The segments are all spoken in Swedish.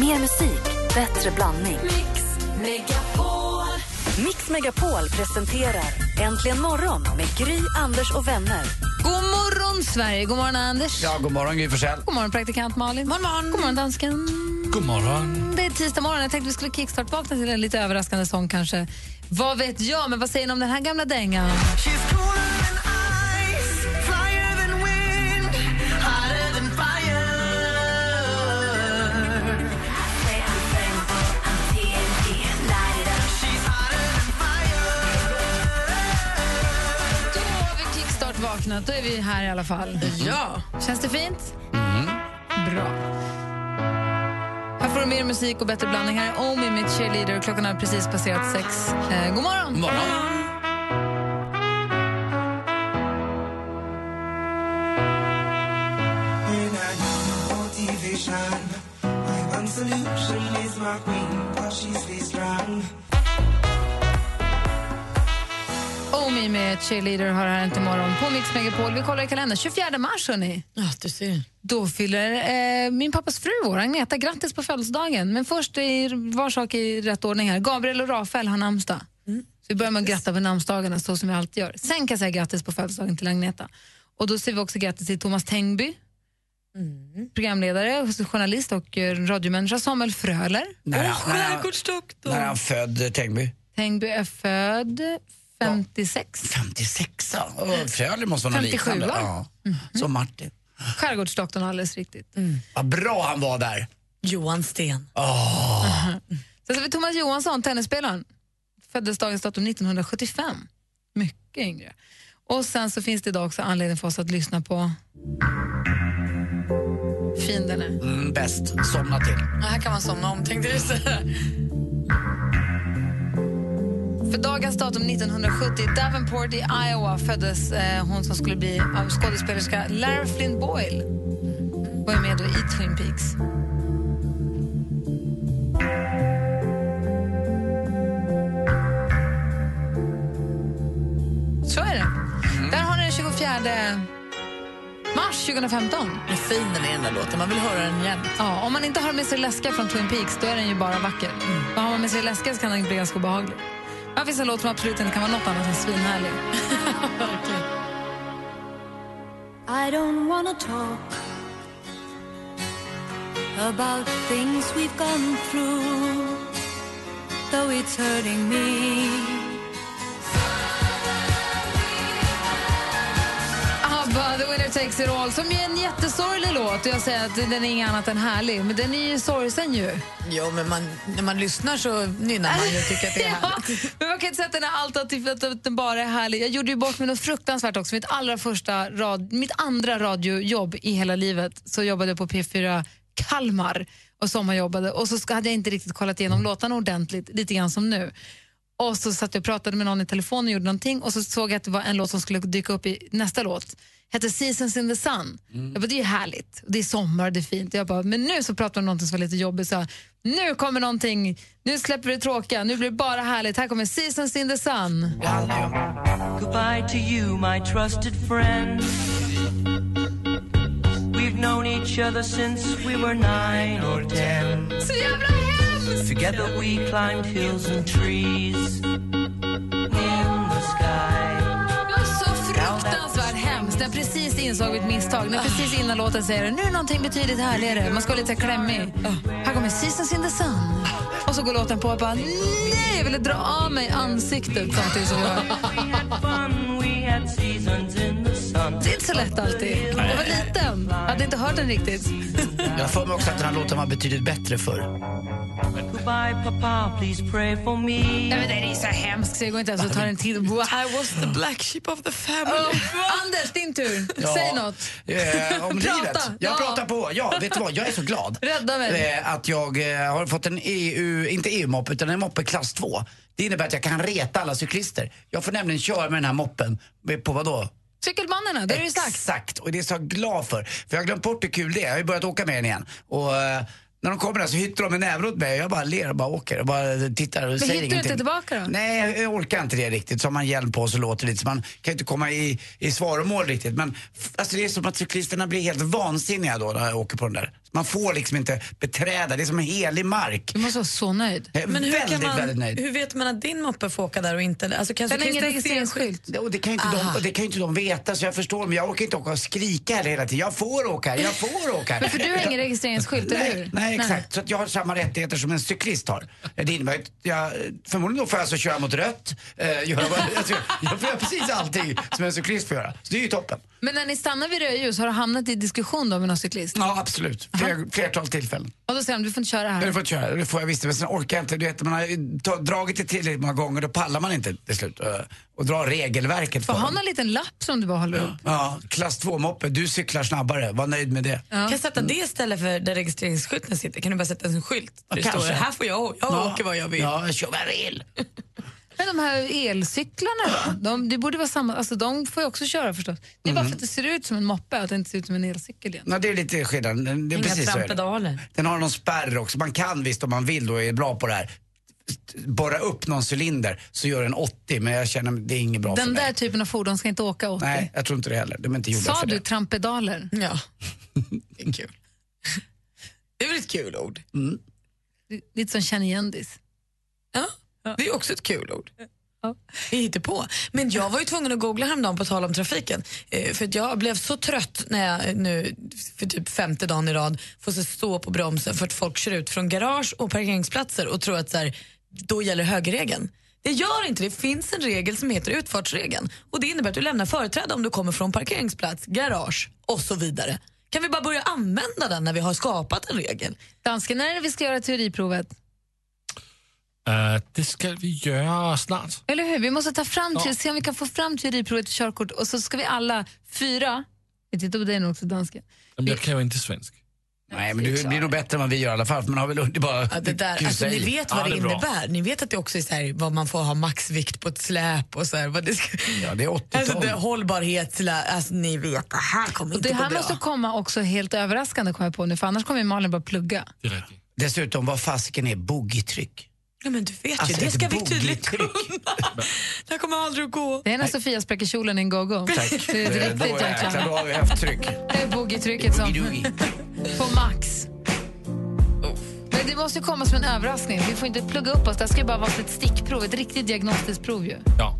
Mer musik, bättre blandning. Mix Megapol. Mix Megapol presenterar Äntligen morgon med Gry, Anders och vänner. God morgon, Sverige! God morgon, Anders. Ja, god morgon Gry Forssell. God morgon, praktikant Malin. God morgon, God morgon dansken. God morgon. Det är tisdag morgon. Jag tänkte vi skulle kickstart-vakna till en lite överraskande sång kanske. Vad vet jag, men vad säger ni om den här gamla dängan? Då är vi här i alla fall. Ja. Känns det fint? Bra. Här får du mer musik och bättre blandning. Här är Omi med Cheerleader. Klockan har precis passerat sex. Eh, god morgon! God morgon. Solution is my queen, cause she's strong. Omi med Cheerleader har här inte imorgon på Mix Megapol. Vi kollar i kalendern. 24 mars, hörni. Ja, du ser. Då fyller eh, min pappas fru år, Agneta. Grattis på födelsedagen. Men först i var sak i rätt ordning här. Gabriel och Rafael har namnsdag. Så vi börjar med att gratta på namnsdagarna så som vi alltid gör. Sen kan jag säga grattis på födelsedagen till Agneta. Och då säger vi också grattis till Thomas Tengby, programledare, journalist och eh, radiomänniska. Samuel Fröler. När, han- när, han- när han född Tängby? Tengby är född 56. 56 ja. Och Fröler måste vara något 57, liknande. Ja. Som Martin. Skärgårdsdoktorn, alldeles riktigt. Vad bra han var där. Johan Sten. Sen har vi Thomas Johansson, tennisspelaren. Föddes dagens datum 1975. Mycket yngre. Och sen så finns det idag också anledning för oss att lyssna på fin den är. Mm, bäst. Somna till. Ja, här kan man somna om, tänkte du säga. För dagens datum 1970, Davenport i Iowa föddes eh, hon som skulle bli av skådespelerska Lara Flynn Boyle. Var ju med då i Twin Peaks. Så är det. Där har ni den 24 mars 2015. Vad fin den är den där låten, man vill höra den igen. Ja, om man inte har med sig läska från Twin Peaks då är den ju bara vacker. Men har man med sig läska så kan den bli ganska obehaglig. Finns en låt som absolut inte kan vara något annat än svinhärlig. I don't wanna talk about things we've gone through, though it's hurting me. ABBA, The Winner Takes It All, som är en jättesorglig låt. Och jag säger att den är inget annat än härlig, men den är ju sorgsen ju. Jo, men man, när man lyssnar så nynnar man ju och tycker att det är Ja, härligt. men man kan inte säga att den är allt att att den bara är härlig. Jag gjorde ju bort mig något fruktansvärt också. Mitt allra första rad, mitt andra radiojobb i hela livet så jobbade jag på P4 Kalmar och sommarjobbade och så hade jag inte riktigt kollat igenom låtarna ordentligt, lite grann som nu. Och så satt jag och pratade med någon i telefon och gjorde någonting och så såg jag att det var en låt som skulle dyka upp i nästa låt. Hette Seasons in the Sun. Jag bara, det är ju härligt, det är sommar, det är fint. Jag bara, men nu så pratar om någonting som var lite jobbigt. Så nu kommer någonting, nu släpper vi det tråkiga, nu blir det bara härligt. Här kommer Seasons in the Sun. Goodbye to you, my trusted friend. We've known each other since we were nine or ten. Så jävla! Together we climbed hills and trees in the sky. Det var så fruktansvärt hemskt. Jag precis insåg mitt misstag, när precis innan låten säger nu är någonting betydligt härligare, man ska vara lite klämmig. Här kommer Seasons in the Sun. Och så går låten på och bara nej, jag ville dra av mig ansiktet samtidigt som jag... Det är inte så lätt alltid. Jag var liten, jag hade inte hört den riktigt. Jag för mig också att den här låten var betydligt bättre förr. Goodbye, Papa, please pray for me. Nej, men den är så hemsk så jag går inte ens att ta den till. I was the black sheep of the family. Oh, Anders, din tur. Säg något. Eh, om Prata. livet. Jag Ja. pratar på. Ja, vet du vad? Jag är så glad. Rädda mig. Eh, att jag eh, har fått en EU, inte EU-moppe, utan en moppe klass 2. Det innebär att jag kan reta alla cyklister. Jag får nämligen köra med den här moppen på vad då? Cykelmannen, det är ju sagt. Exakt, och det är så jag glad för. För jag har glömt bort hur kul det är. Jag har ju börjat åka med den igen. Och eh, när de kommer där så hytter de en näve åt mig. Jag bara ler och bara åker och bara tittar och säger hytter du ingenting. inte tillbaka då? Nej, jag- orkar inte det riktigt. Så har man hjälm på så låter det lite. Så man kan inte komma i, i svaromål riktigt. Men alltså, det är som att cyklisterna blir helt vansinniga då när jag åker på den där. Man får liksom inte beträda, det är som en helig mark. Du måste vara så nöjd. Jag är Men hur, väldigt, kan man, väldigt nöjd. hur vet man att din moppe får åka där och inte... Alltså, kanske Den har ingen registreringsskylt. Och det kan ju inte, de, och det kan inte de veta så jag förstår, men jag orkar inte åka och skrika här hela tiden. Jag får åka här, jag får åka här. Men för du har ingen registreringsskylt, eller hur? Nej, nej, exakt. Så att jag har samma rättigheter som en cyklist har. Det innebär att jag, förmodligen då får jag alltså köra mot rött, eh, göra, vad- alltså, jag får göra precis allting som en cyklist får göra. Så det är ju toppen. Men när ni stannar vid rödljus, har du hamnat i diskussion då med någon cyklist? Ja, absolut. Fler, flertal tillfällen. Och då säger de, du får inte köra här. det får inte köra, det får jag visst. Men sen orkar jag inte. Du vet, man har dragit det tillräckligt många gånger, då pallar man inte till slut. eh, Och dra regelverket Får för ha dem. någon liten lapp som du bara håller upp. Ja, klass 2-moppe, du cyklar snabbare, var nöjd med det. Kan jag sätta det istället för där registreringsskylten sitter? Kan du bara sätta en skylt? Där det kanske. står här får jag, jag åker vad jag vill. Ja, jag kör vad jag vill. Men de här elcyklarna då? De, det borde vara samma, alltså de får ju också köra förstås. Det är bara för att det ser ut som en moppe, att det inte ser ut som en elcykel igen. Nej, det är lite skillnad. Det är Inga precis så är det. Den har någon spärr också. Man kan visst om man vill då, är bra på det här, borra upp någon cylinder så gör den 80 men jag känner det är inget bra för Den mig. där typ typen av fordon ska inte åka 80. Nej, jag tror inte det heller. De är inte gjorda Sa för du det. trampedaler? Ja, det är kul. Det är väl ett kul ord? Det- Lite som känn igen-dis. Ja, det är också ett kul ord. Vi hittar på. Men jag var ju tvungen att googla häromdagen på tal om trafiken. Eh, för att jag blev så trött när jag eh, nu för typ femte dagen i rad får stå på bromsen för att folk kör ut från garage och parkeringsplatser och tror att så här, då gäller högerregeln. Det gör inte det. Det finns en regel som heter utfartsregeln. Och Det innebär att du lämnar företräde om du kommer från parkeringsplats, garage och så vidare. Kan vi bara börja använda den när vi har skapat en regel? Dansken, när är det vi ska göra teoriprovet? Uh, det ska vi göra snart. Eller hur? Vi måste ta fram till, se om vi kan få fram teoriprovet till körkort och så ska vi alla fyra, vi tittar på dig nu också dansken. Men jag kan ju inte svensk. Nej, men du blir nog bättre än vad vi gör i alla fall. För man har väl underbara Ja, det där, alltså, ni vet vad ja, det bra. innebär. Ni vet att det också är så här, vad man får ha maxvikt på ett släp och så här, vad det ska, Ja, det är 80 alltså, det, hållbarhet, alltså, ni vet, det här kommer Och inte det här bra. måste komma också helt överraskande kommer jag på nu för annars kommer Malin bara plugga. Det. Dessutom, vad fasiken är boogietryck? Ja, men du vet Alltså, ju, det ska vi tydligt kunna. Det här kommer aldrig att gå. Det är när Sofia spräcker kjolen i en go-go. Tack. Det är riktigt då jäklar, jäkla... då har vi haft tryck. Det är boogie-trycket som på max. Men det måste ju komma som en överraskning. Vi får inte plugga upp oss. Det här ska ju bara vara ett stickprov, ett riktigt diagnostiskt prov ju. Ja.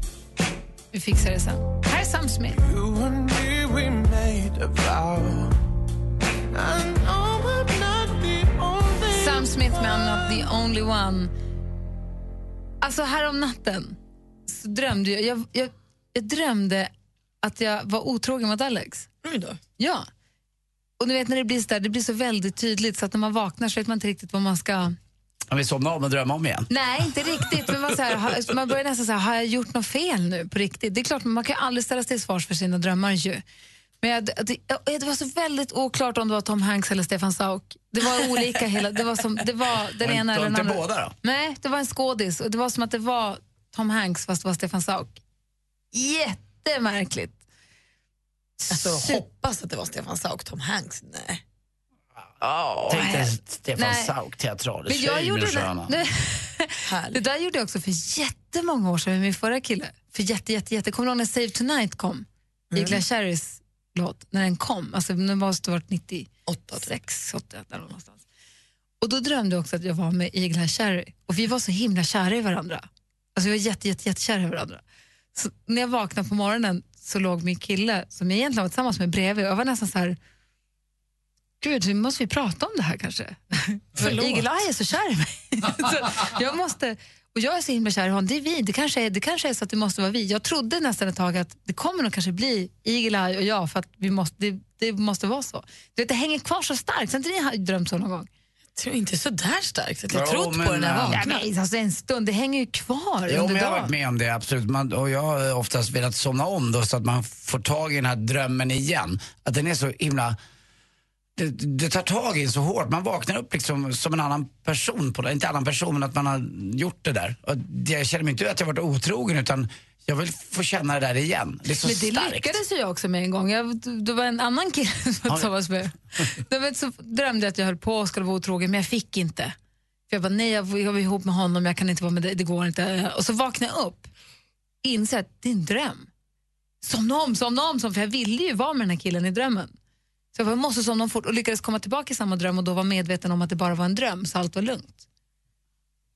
Vi fixar det sen. Här är Sam Smith. You and me, we made a vow. I know I'm not the only Sam Smith med I'm not the only one. Alltså här om natten så drömde jag, jag, jag, jag drömde att jag var otrogen mot Alex. Oj då. Ja. Och ni vet när det blir så där, det blir så väldigt tydligt så att när man vaknar så vet man inte riktigt vad man ska... Om vi somnar om och drömmer om igen. Nej, inte riktigt. Men man, så här, har- man börjar nästan säga, har jag gjort något fel nu på riktigt? Det är klart, man kan ju aldrig ställas till svars för sina drömmar ju. Men jag, det, det var så väldigt oklart om det var Tom Hanks eller Stefan Sauk. Det var olika hela, det var som, det var den ena eller den andra. båda då? Nej, det var en skådis och det var som att det var Tom Hanks fast det var Stefan Sauk. Jättemärkligt. Alltså, Super- hoppas att det var Stefan Sauk, Tom Hanks. Nej. Tänk dig Stefan Nej. Sauk, teatralisk. Men jag gjorde det, där gjorde jag också för jättemånga år sedan med min förra kille. För jätte, jätte, jätte. Kommer du ihåg när Save Tonight kom? Mm. Igla Cherrys låt, när den kom. Alltså den måste ha varit 96, Åtta, tror 88 där någonstans. Och då drömde jag också att jag var med Igla Cherry. Och vi var så himla kära i varandra. Alltså vi var jätte, jätte, jättekära i varandra. Så när jag vaknade på morgonen så låg min kille, som jag egentligen var tillsammans med, bredvid. Och jag var nästan så här, gud, vi måste vi prata om det här kanske? För Eagle Eye är så kär i mig. så jag måste, och jag är så himla kär i honom. Det är vi. Det kanske är, det kanske är så att det måste vara vi. Jag trodde nästan ett tag att det kommer nog kanske bli Eagle Eye och jag för att vi måste, det, det måste vara så. Du vet, det hänger kvar så starkt. Har inte ni har drömt så någon gång? Jag tror inte så där starkt. att Jag Jo, trott men, på när jag äh, Ja, men, alltså en stund, det hänger ju kvar Jo, under men jag har varit med om det, absolut. Man, och jag har oftast velat somna om då så att man får tag i den här drömmen igen. Att den är så himla... Det, det tar tag i så hårt. Man vaknar upp liksom som en annan person. På det. Inte annan person, men att man har gjort det där. Och jag känner mig inte att jag varit otrogen utan jag vill få känna det där igen. Det är så Men det starkt. lyckades jag också med en gång. Jag, det var en annan kille som tillsammans med. Då så drömde jag att jag höll på och skulle vara otrogen, men jag fick inte. För jag bara, nej, jag, jag var ihop med honom, jag kan inte vara med dig, det går inte. Och så vaknade jag upp, inser att det är en dröm. Somna om, somna om, som, för jag ville ju vara med den här killen i drömmen. Så jag måste somna om fort och lyckades komma tillbaka i samma dröm och då var medveten om att det bara var en dröm, så allt var lugnt.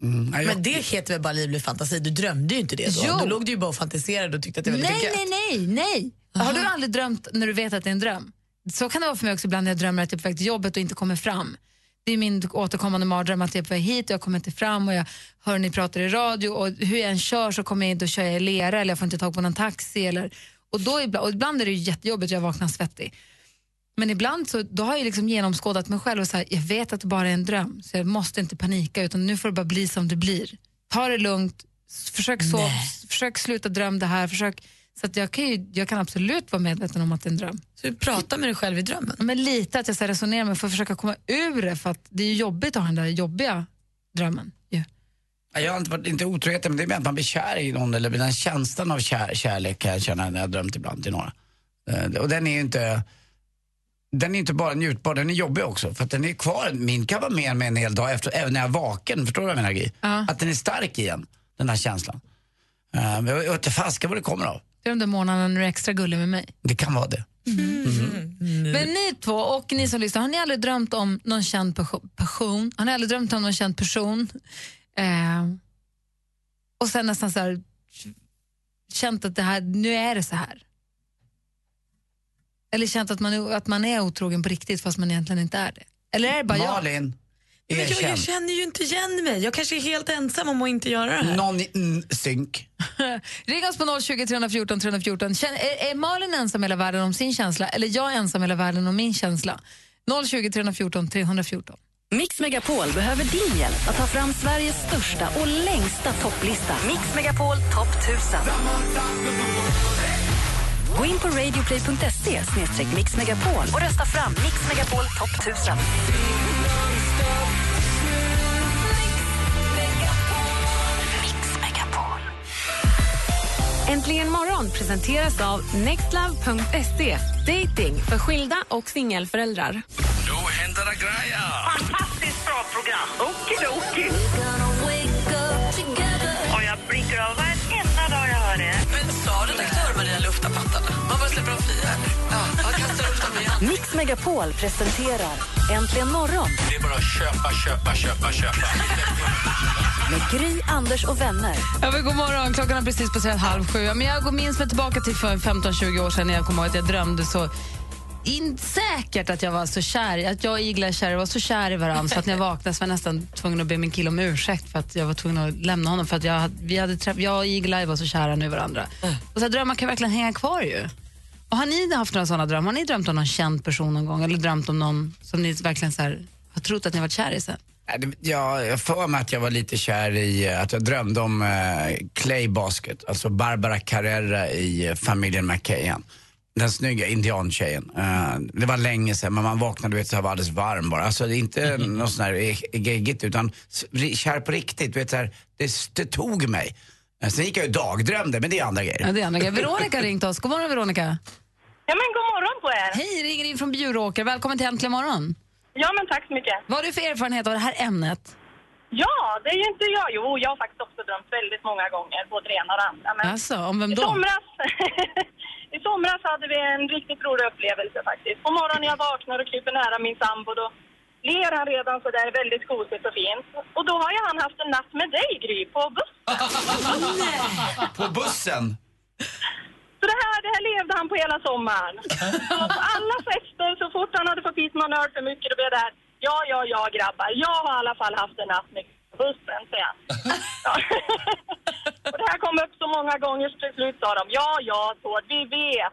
Mm, nej, jag- Men det heter väl bara livlig fantasi? Du drömde ju inte det då. Jo. Då låg du ju bara och fantiserade och tyckte att det var lite Nej, gött. nej, nej, nej. Har du aldrig drömt när du vet att det är en dröm? Så kan det vara för mig också ibland när jag drömmer att jag är på väg till jobbet och inte kommer fram. Det är min återkommande mardröm att jag är på väg hit och jag kommer inte fram och jag hör ni pratar i radio och hur jag än kör så kommer jag inte att köra i lera eller jag får inte tag på någon taxi. Eller, och, då ibland, och ibland är det jättejobbigt och jag vaknar svettig. Men ibland så då har jag liksom genomskådat mig själv och så här, jag vet att det bara är en dröm så jag måste inte panika utan nu får det bara bli som det blir. Ta det lugnt, försök, så, försök sluta drömma det här, försök, så att jag, kan ju, jag kan absolut vara medveten om att det är en dröm. Så du pratar med dig själv i drömmen? Ja, Men lite att jag så resonerar med för att försöka komma ur det för att det är ju jobbigt att ha den där jobbiga drömmen. Nej, Jag har inte varit, inte otroheten, men det är mer att man blir kär i någon eller den känslan av kär, kärlek kan jag känna när jag har drömt ibland till några. Eh, och den är ju inte, den är inte bara njutbar, den är jobbig också. För att den är kvar, min kan vara med mig en hel dag efter, även när jag är vaken. Förstår du vad jag menar Gry? Ja. Att den är stark igen, den här känslan. Uh, jag vet inte fasken vad det kommer av. Det är de där månaderna när du är extra gullig med mig. Det kan vara det. Men ni två och ni som lyssnar, har ni aldrig drömt om någon känd person? Har ni aldrig drömt om någon känd person? Eh, och sen nästan så här, känt att det här, nu är det så här. Eller känt att man, att man är otrogen på riktigt fast man egentligen inte är det. Eller är det bara jag? Malin, Men jag, jag känner ju inte igen mig. Jag kanske är helt ensam om att inte göra det här. Någon mm, synk. Ring oss på 020 314 314. Känn, är, är Malin ensam i hela världen om sin känsla eller jag ensam i hela världen om min känsla? 020 314 314. Mix Megapol behöver din hjälp att ta fram Sveriges största och längsta topplista. Mix Megapol topp 1000. Gå in på radioplay.se mixmegapol och rösta fram Mix Megapol topp 1000. Mix Megapol. Äntligen morgon presenteras av nextlove.se. Dating för skilda och singelföräldrar. Nu händer det grejer! Fantastiskt bra program. Okidoki. Pattarna? Man bara släpper dem fria? Ja, kastar upp dem igen. Mix Megapol presenterar Äntligen morgon Det är bara att köpa, köpa, köpa, köpa. med Gry, Anders och vänner. Ja, men god morgon, klockan har precis passerat halv sju. Men jag går minns mig tillbaka till för 15-20 år sedan när jag kommer ihåg att jag drömde så in, säkert att jag var så kär, att jag och Igla kär var så kär i varandra så att när jag vaknade så var jag nästan tvungen att be min kille om ursäkt för att jag var tvungen att lämna honom för att jag, vi hade träff, jag och Igla var så kära nu i varandra. Och så drömmar kan verkligen hänga kvar ju. Och har ni haft några sådana drömmar? Har ni drömt om någon känd person någon gång eller drömt om någon som ni verkligen så här, har trott att ni varit kär i sen? Ja, jag får mig att jag var lite kär i, eh, att jag drömde om eh, Clay Basket, alltså Barbara Carrera i eh, familjen McKayan. Den snygga indiantjejen. Eh, det var länge sedan men man vaknade du vet, så här var alldeles varm bara. Alltså det är inte något sånt här eh, geggigt utan kär på riktigt. Du vet, så här, det, det tog mig. Eh, Sen gick jag ju dagdrömde men det är andra grejer. Ja, det är andra grejer. Veronica har ringt oss. God morgon Veronica. Ja, men god morgon på er. Hej, ringer in från Bjuråker. Välkommen till Äntligen morgon. Ja, men tack så mycket. Vad har du för erfarenhet av det här ämnet? Ja, det är ju inte jag. Jo, jag har faktiskt också drömt väldigt många gånger, både det ena och det andra. Men Alltså, om vem i då? somras, I somras hade vi en riktigt rolig upplevelse faktiskt. På morgonen jag vaknar och kryper nära min sambo, då ler han redan så där väldigt gosigt och fint. Och då har ju han haft en natt med dig, Gry, på bussen. På bussen? Så det här, det här levde han på hela sommaren. Och på alla fester, så fort han hade fått hit någon öl för mycket, då blev det här, ja, ja, ja grabbar, jag har i alla fall haft en natt med bussen, säger han. Ja. Och det här kom upp så många gånger så till slut sa de, ja, ja, Tord, vi vet.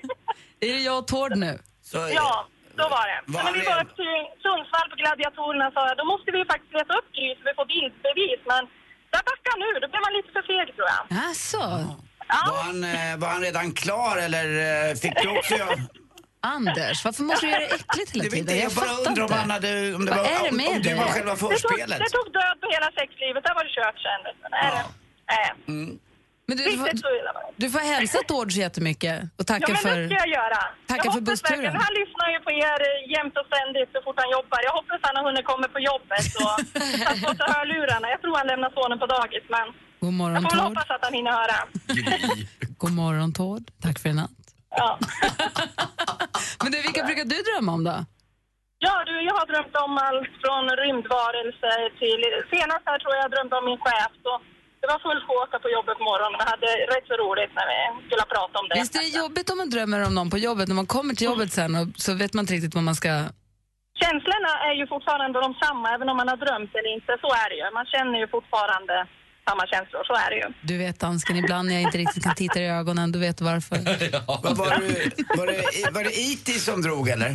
Är det jag och Tord nu? Så, Ja, så var det. Var Men vi var red- upp till Sundsvall på Gladiatorerna sa jag, då måste vi faktiskt leta upp Gry så vi får bildbevis. Men där backade han ur, då blev man lite för feg tror jag. Alltså, Var han, eh, var han redan klar eller eh, fick du också. Anders, varför måste du göra det äckligt hela tiden? inte, jag bara undrar om han hade... Om det Vad var, är det om, med om det dig? var själva Det tog, förspelet. det tog död på hela sexlivet, där var det kört du. Nej, det- nej. Men du, du, får, du får hälsa Tord så jättemycket och Ja, tacka men för... det ska jag jag för bussturen. verkligen- Han lyssnar ju på er jämt och ständigt så fort han jobbar. Jag hoppas han har hunnit komma på jobbet och satt på sig hörlurarna. Jag tror han lämnar sonen på dagis, men God jag morgon får väl Tord. hoppas att han hinner höra. God morgon Tord. Tack för i natt. Ja. Men du, vilka brukar du drömma om då? Ja, du, jag har drömt om allt från rymdvarelser till... Senast här tror jag jag drömde om min chef. Så det var full fåta på jobbet på morgonen. Jag hade rätt så roligt när vi skulle prata om det. Visst är det jobbigt om man drömmer om någon på jobbet, när man kommer till jobbet sen och så vet man inte riktigt vad man ska... Känslorna är ju fortfarande de samma, även om man har drömt eller inte. Så är det ju. Man känner ju fortfarande samma känslor, så är det ju. Du vet dansken, ibland när jag inte riktigt kan titta i ögonen, du vet varför. Vad Var, det, var, det, var det E.T. som drog eller?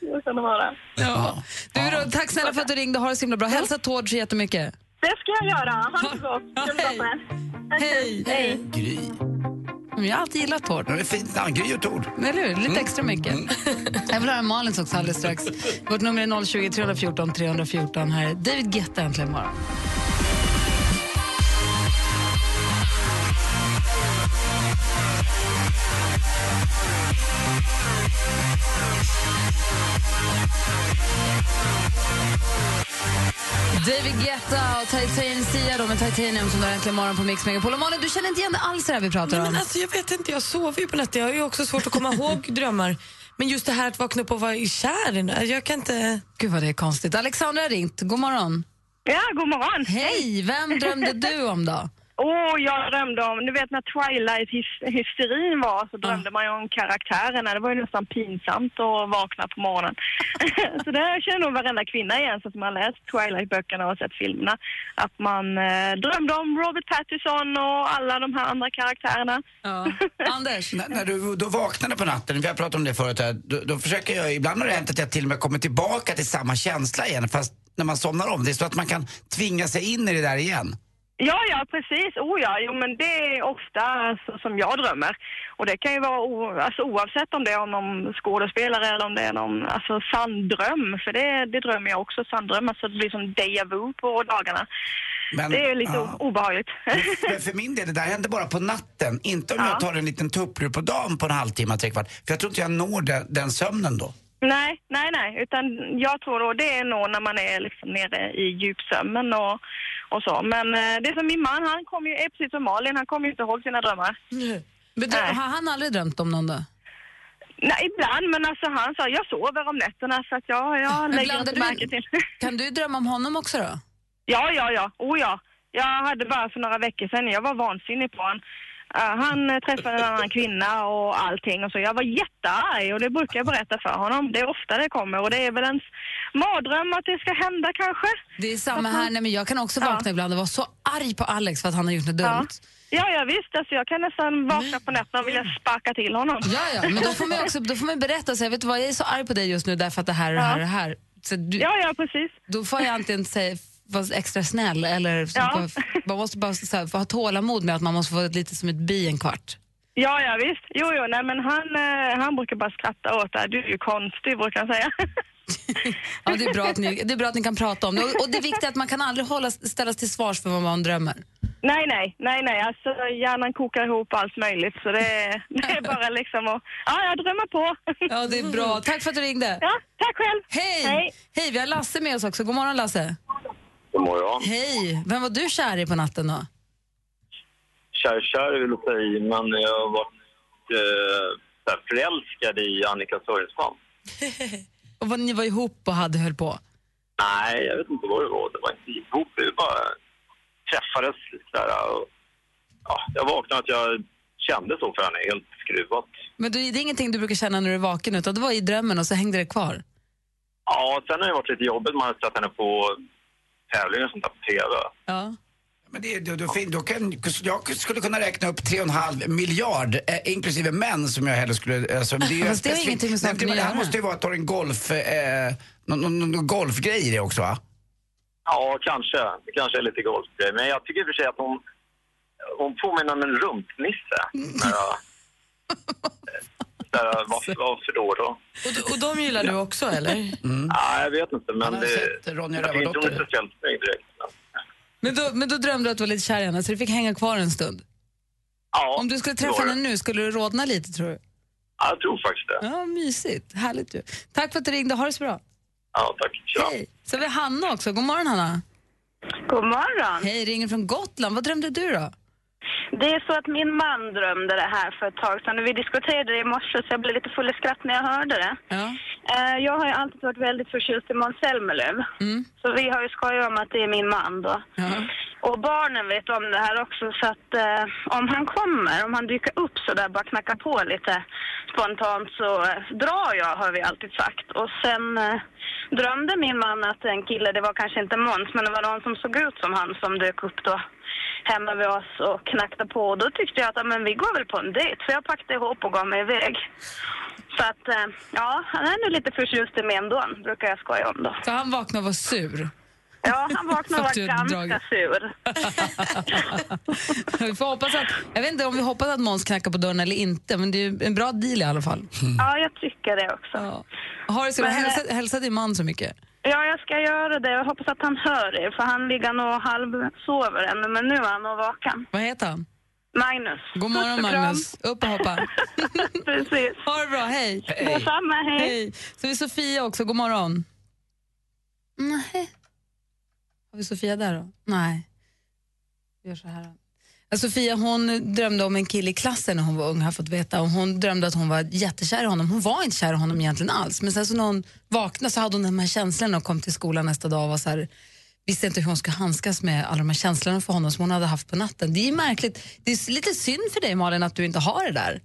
Det kan det vara. Ja. Du, då, tack snälla för att du ringde, ha det så himla bra. Hälsa Tord så jättemycket. Det ska jag göra. Ha det så gott. Hej! Hej. Gry. Jag har alltid gillat Tord. Det är fint namn, Gry och Tord. Eller hur? Lite extra mycket. Jag vill höra Malins också alldeles strax. Vårt nummer är 020 314 314. Här är David Guetta äntligen morgon. David Guetta och Titanium Sia då med Titanium som du har äntligen morgon på Mix Megapol. Och Malin, du känner inte igen det alls det här vi pratar Nej, om? men alltså, jag vet inte, jag sover ju på nätter. Jag har ju också svårt att komma ihåg drömmar. Men just det här att vakna upp och vara kär, i jag kan inte... Gud vad det är konstigt. Alexandra har ringt. God morgon. Ja, god morgon. Hej! Vem drömde du om då? Åh, jag drömde om, du vet när Twilight-hysterin var så drömde man ju om karaktärerna. Det var ju nästan pinsamt att vakna på morgonen. så det känner nog varenda kvinna igen som har läst Twilight-böckerna och sett filmerna. Att man eh, drömde om Robert Pattinson och alla de här andra karaktärerna. Ja. Anders? När, när du då vaknade på natten, vi har pratat om det förut här, då, då försöker jag, ibland har det hänt att jag till och med kommer tillbaka till samma känsla igen fast när man somnar om. Det är så att man kan tvinga sig in i det där igen. Ja, ja, precis. Oh ja, jo men det är ofta så, som jag drömmer. Och det kan ju vara o, alltså, oavsett om det är om någon skådespelare eller om det är någon alltså, sanndröm. För det, det drömmer jag också, sanndröm. Alltså det blir som deja vu på dagarna. Men, det är lite ja. obehagligt. Men för min del, det där händer bara på natten. Inte om Ja. jag tar en liten tupplur på dagen på en halvtimme, trekvart. För jag tror inte jag når den, den sömnen då. nej, nej, nej. Utan jag tror då det är nog när man är liksom nere i djupsömnen och, och så. Men eh, det är som min man, han kommer ju, är precis som Malin, han kommer ju inte ihåg sina drömmar. Men dröm, har han aldrig drömt om någon då? Nej, ibland, men alltså han sa jag sover om nätterna så att jag, jag lägger inte märke till. Kan du drömma om honom också då? Ja, ja, ja. Oh ja. Jag hade bara för några veckor sedan, jag var vansinnig på honom. Han eh, träffade en annan kvinna och allting och så. Jag var jättearg och det brukar jag berätta för honom. Det är ofta det kommer och det är väl ens mardröm att det ska hända kanske. Det är samma här. Nej, men jag kan också vakna ibland och vara så arg på Alex för att han har gjort något Ja. dumt. Ja, ja visst. Alltså, jag kan nästan vakna på nätterna och vilja sparka till honom. Ja, ja, men då får man, också, då får man berätta och säga, vet du vad, jag är så arg på dig just nu därför att det här och det här och det här. Så du, Ja, ja, precis. Då får jag antingen säga, vara extra snäll eller Ja. man måste bara så här, ha tålamod med att man måste få lite som ett bi en kvart. Ja, ja visst. Jo, jo, nej men han, eh, han brukar bara skratta åt det. Du är ju konstig, brukar han säga. Ja, det, är bra att ni, det är bra att ni kan prata om det. Och, och det är viktigt att man kan aldrig hålla, ställas till svars för vad man drömmer. Nej, nej, nej, nej. Alltså hjärnan kokar ihop allt möjligt så det är, det är bara liksom att, ja, jag drömmer på. Ja, det är bra. Tack för att du ringde. Ja, tack själv. Hej! Hej. Hej, vi har Lasse med oss också. God morgon Lasse. God morgon. Hej! Vem var du kär i på natten då? Kär, kär vill jag säga, men jag har varit eh, förälskad i Annika Sörenstam. Och vad ni var ihop och hade höll på? Nej, jag vet inte vad det var. Det var inte ihop, vi bara träffades lite där. Och, ja, jag vaknade att jag kände så för henne, helt skruvat. Men du, det är ingenting du brukar känna när du är vaken utan det var i drömmen och så hängde det kvar? Ja, sen har det varit lite jobbigt. Man har sett henne på tävlingar och sånt där på TV. Ja. Men det, då, då, då kan, jag skulle kunna räkna upp 3,5 miljard, eh, inklusive män som jag hellre skulle... Alltså, det, är Fast det har ingenting med saken Nej, men Det att här göra. måste ju vara att har en golf... Eh, någon, någon, någon golfgrej i det också va? Ja, kanske. Det kanske är lite golfgrej. Men jag tycker i och för sig att hon, hon påminner om en rumpnisse. När jag, där, jag- varför, varför då då? Och, d- och de gillar du också eller? Ja, jag vet inte, men Han har det... sett Ronja jag inte hon är Rövardotter. speciellt snygg direkt. Men, Men då, men då drömde du att du var lite kär i henne så du fick hänga kvar en stund? ja, Om du skulle det träffa var det. henne nu, skulle du rodna lite tror du? Ja, jag tror faktiskt det. Ja, mysigt. Härligt ju. Tack för att du ringde. Ha det så bra. Ja, tack. Tja. Hej. Så har vi Hanna också. God morgon Hanna. God morgon. Hej, ringer från Gotland. Vad drömde du då? Det är så att min man drömde det här för ett tag sedan vi diskuterade det i morse så jag blev lite full i skratt när jag hörde det. Eh, Jag har ju alltid varit väldigt förtjust i Måns Zelmerlöw. Så vi har ju skojat om att det är min man då. Och barnen vet om det här också så att eh, om han kommer, om han dyker upp så där bara knackar på lite spontant så eh, drar jag har vi alltid sagt. Och sen eh, drömde min man att en kille, det var kanske inte Måns men det var någon som såg ut som han som dök upp då hemma vid oss och knackade på. Och då tyckte jag att ja, men vi går väl på en dejt. Så jag packade ihop och gav mig iväg. Så att eh, ja, han är nu lite förtjust i mig ändå, brukar jag skoja om då. Så han vaknade och var sur? Ja, han vaknade och För var ganska sur. vi får hoppas att, jag vet inte om vi hoppas att Måns knackar på dörren eller inte, men det är en bra deal i alla fall. Ja, jag tycker det också. Har du så Men, hälsa, hälsa din man så mycket? Ja, jag ska göra det. Jag hoppas att han hör er, för han ligger nog och halvsover ännu, men nu är han nog vaken. Vad heter han? Magnus. God morgon. Magnus, upp och hoppa. Precis. Ha det bra, hej. Detsamma, hej. hej. Så vi Sofia också, god morgon. Nej. Har vi Sofia där då? Nej. Vi gör så här då. Alltså, Sofia hon drömde om en kille i klassen när hon var ung, har fått veta. Och hon drömde att hon var jättekär i honom. Hon var inte kär i honom egentligen alls. Men sen så när hon vaknade så hade hon de här känslorna och kom till skolan nästa dag och var så här, visste inte hur hon skulle handskas med alla de här känslorna för honom som hon hade haft på natten. Det är märkligt. Det är lite synd för dig Malin att du inte har det där.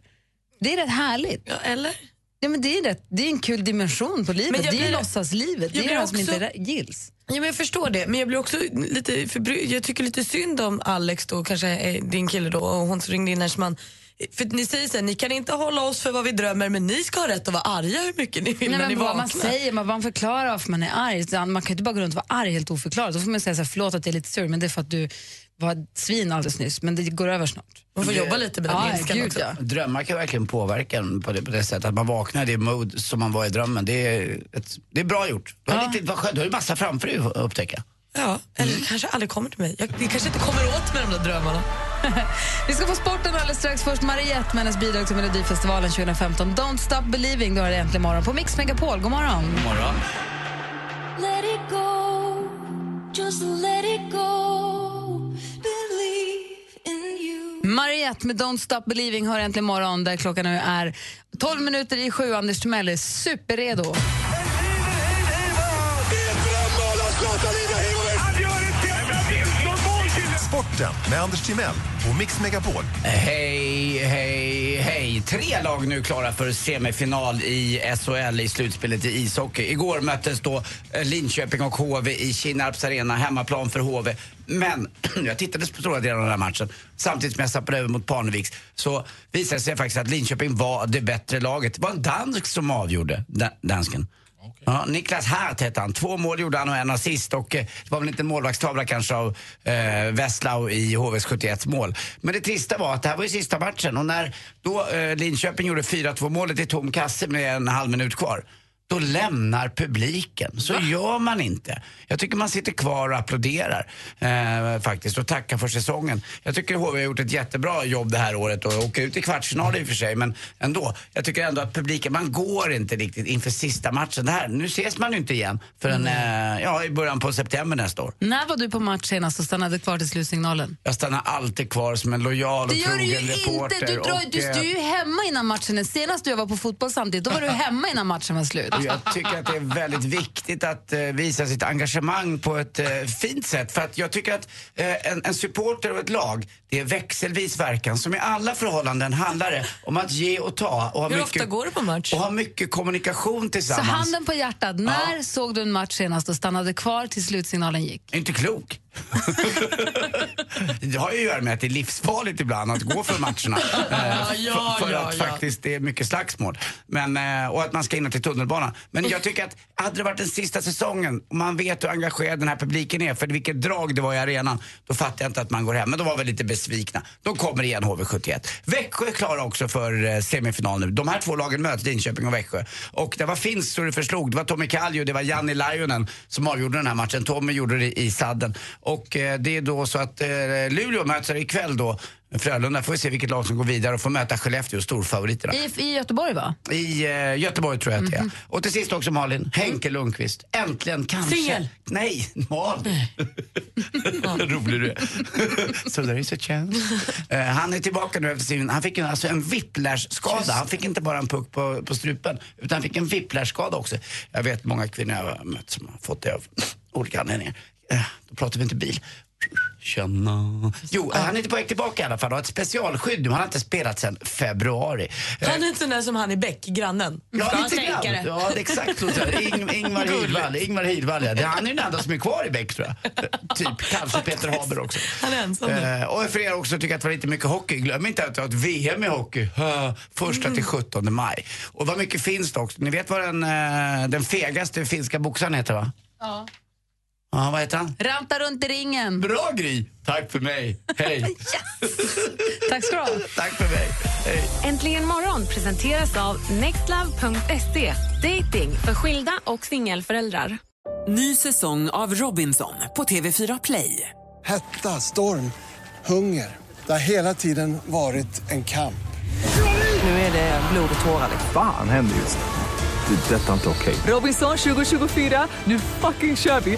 Det är rätt härligt. Ja, eller? Ja, men det, är rätt, det är en kul dimension på livet. Men jag Det är blir- låtsaslivet. Det är det som inte gills. Ja, men jag förstår det, men jag blir också lite förbry- Jag tycker lite synd om Alex då, kanske är din kille då, och hon som ringde in som man för ni säger så här, ni kan inte hålla oss för vad vi drömmer men ni ska ha rätt att vara arga hur mycket ni vill Nej, när ni vad man vaknar. säger, man, man förklarar varför man är arg. Man kan ju inte bara gå runt och vara arg helt oförklarat. Då får man säga så här, förlåt att jag är lite sur men det är för att du var svin alldeles nyss. Men det går över snart. Man får jobba lite med den ja, ilskan också. Ja. Drömmar kan verkligen påverka en på det, på det sättet. Att man vaknar i det mode som man var i drömmen. Det är, ett, det är bra gjort. Du har, lite, vad skönt, du har ju massa framför dig att upptäcka. Ja, eller det kanske aldrig kommer till mig. Jag, det kanske inte kommer åt med de där drömmarna. Vi ska få sporten alldeles strax. Först Mariette med hennes bidrag till Melodifestivalen 2015. Don't stop believing, du har det äntligen morgon på Mix Megapol. God morgon. God morgon. Let it go, just let it go. Mariette med Don't stop believing hör äntligen morgon där klockan nu är 12 minuter i sju. Anders Timell är superredo. Sporten med Anders Timell och Mix Megapol. Hej, hej, hej. Tre lag nu klara för semifinal i SHL i slutspelet i ishockey. Igår möttes då eh, Linköping och HV i Kinnarps arena, hemmaplan för HV. Men jag tittade på stora delar av den här matchen samtidigt som jag zappade över mot Parneviks så visade det sig faktiskt att Linköping var det bättre laget. Det var en dansk som avgjorde, dansken. Okay. Ja, Niklas Hart hette han. Två mål gjorde han och en assist och eh, det var väl inte en målvaktstavla kanske av eh, Westlau i HVs 71 mål. Men det trista var att det här var ju sista matchen och när då eh, Linköping gjorde 4-2 målet i tom kasse med en halv minut kvar då lämnar publiken. Så gör man inte. Jag tycker man sitter kvar och applåderar eh, faktiskt och tackar för säsongen. Jag tycker HV har gjort ett jättebra jobb det här året och åker ut i kvartsfinal i och för sig men ändå. Jag tycker ändå att publiken, man går inte riktigt inför sista matchen. Det här, nu ses man ju inte igen förrän eh, ja, i början på september nästa år. När var du på match senast och stannade kvar till slutsignalen? Jag stannar alltid kvar som en lojal och Det gör du ju trogen inte! reporter. Du, drar, och, du, eh, du är ju hemma innan matchen. Senast jag var på fotboll samtidigt, då var du hemma innan matchen var slut. Jag tycker att det är väldigt viktigt att eh, visa sitt engagemang på ett eh, fint sätt. För att jag tycker att eh, en, en supporter och ett lag, det är växelvis verkan. Som i alla förhållanden handlar det om att ge och ta. Och ha Hur mycket, ofta går du på match? Och ha mycket kommunikation Så tillsammans. handen på hjärtat, när såg du en match senast och stannade kvar till slutsignalen gick? Inte klok. Det har ju att göra med att det är livsfarligt ibland att gå för matcherna. Eh, ja, för, för ja, att ja. faktiskt det är mycket slagsmål. Men, eh, och att man ska in till tunnelbanan. Men jag tycker att hade det varit den sista säsongen och man vet hur engagerad den här publiken är, för vilket drag det var i arenan, då fattar jag inte att man går hem. Men de var väl lite besvikna. De kommer igen HV71. Växjö är klara också för eh, semifinal nu. De här två lagen möts, Linköping och Växjö. Och det var finst så det förslog. Det var Tommy Kallio det var Janni Lionen som avgjorde den här matchen. Tommy gjorde det i sadden. Och eh, det är då så att eh, Luleå möter ikväll då Frölunda. Får vi se vilket lag som går vidare och får möta Skellefteå, storfavoriterna. I, I Göteborg va? I eh, Göteborg tror jag att det är. Mhm. Och till sist också Malin, Henke Lundqvist. Äntligen kanske. Singel. Nej, Malin. Vad rolig du är. so there is a chance. Eh, han är tillbaka nu efter sin, han fick ju alltså en whiplash-skada. Han fick inte bara en puck på, på strupen utan han fick en whiplash-skada också. Jag vet många kvinnor jag har mött som har fått det av olika anledningar. Eh, då pratar vi inte bil. Känna. Jo, han är på väg tillbaka i alla fall och har ett specialskydd nu. Han har inte spelat sedan februari. Eh, Han är inte den där som han i Bäck, grannen. Ja, lite grann. Ja, exakt så. Ing, Ingvar Hirdwall. Ingvar Hirdwall, ja. Det- Han är den enda som är kvar i Bäck, tror jag. Typ, kanske Peter Haber också. Han är ensam nu. Eh, och för er också tycker att det var lite mycket hockey, glöm inte att det var ett VM i hockey. Första till 17 maj. Och vad mycket finns det också. Ni vet vad den, eh, den fegaste finska boxaren heter, va? Ja. Ja, vad heter han? Ranta runt i ringen. Bra Gry! Tack för mig. Hej. Tack ska du ha. Tack för mig. Hej. Äntligen morgon presenteras av nextlove.se. Dating för skilda och singelföräldrar. Ny säsong av Robinson på TV4 Play. Hetta, storm, hunger. Det har hela tiden varit en kamp. Nu är det blod och tårar. Fan händer just nu. Det. är Detta är inte okej. Robinson 2024, nu fucking kör vi!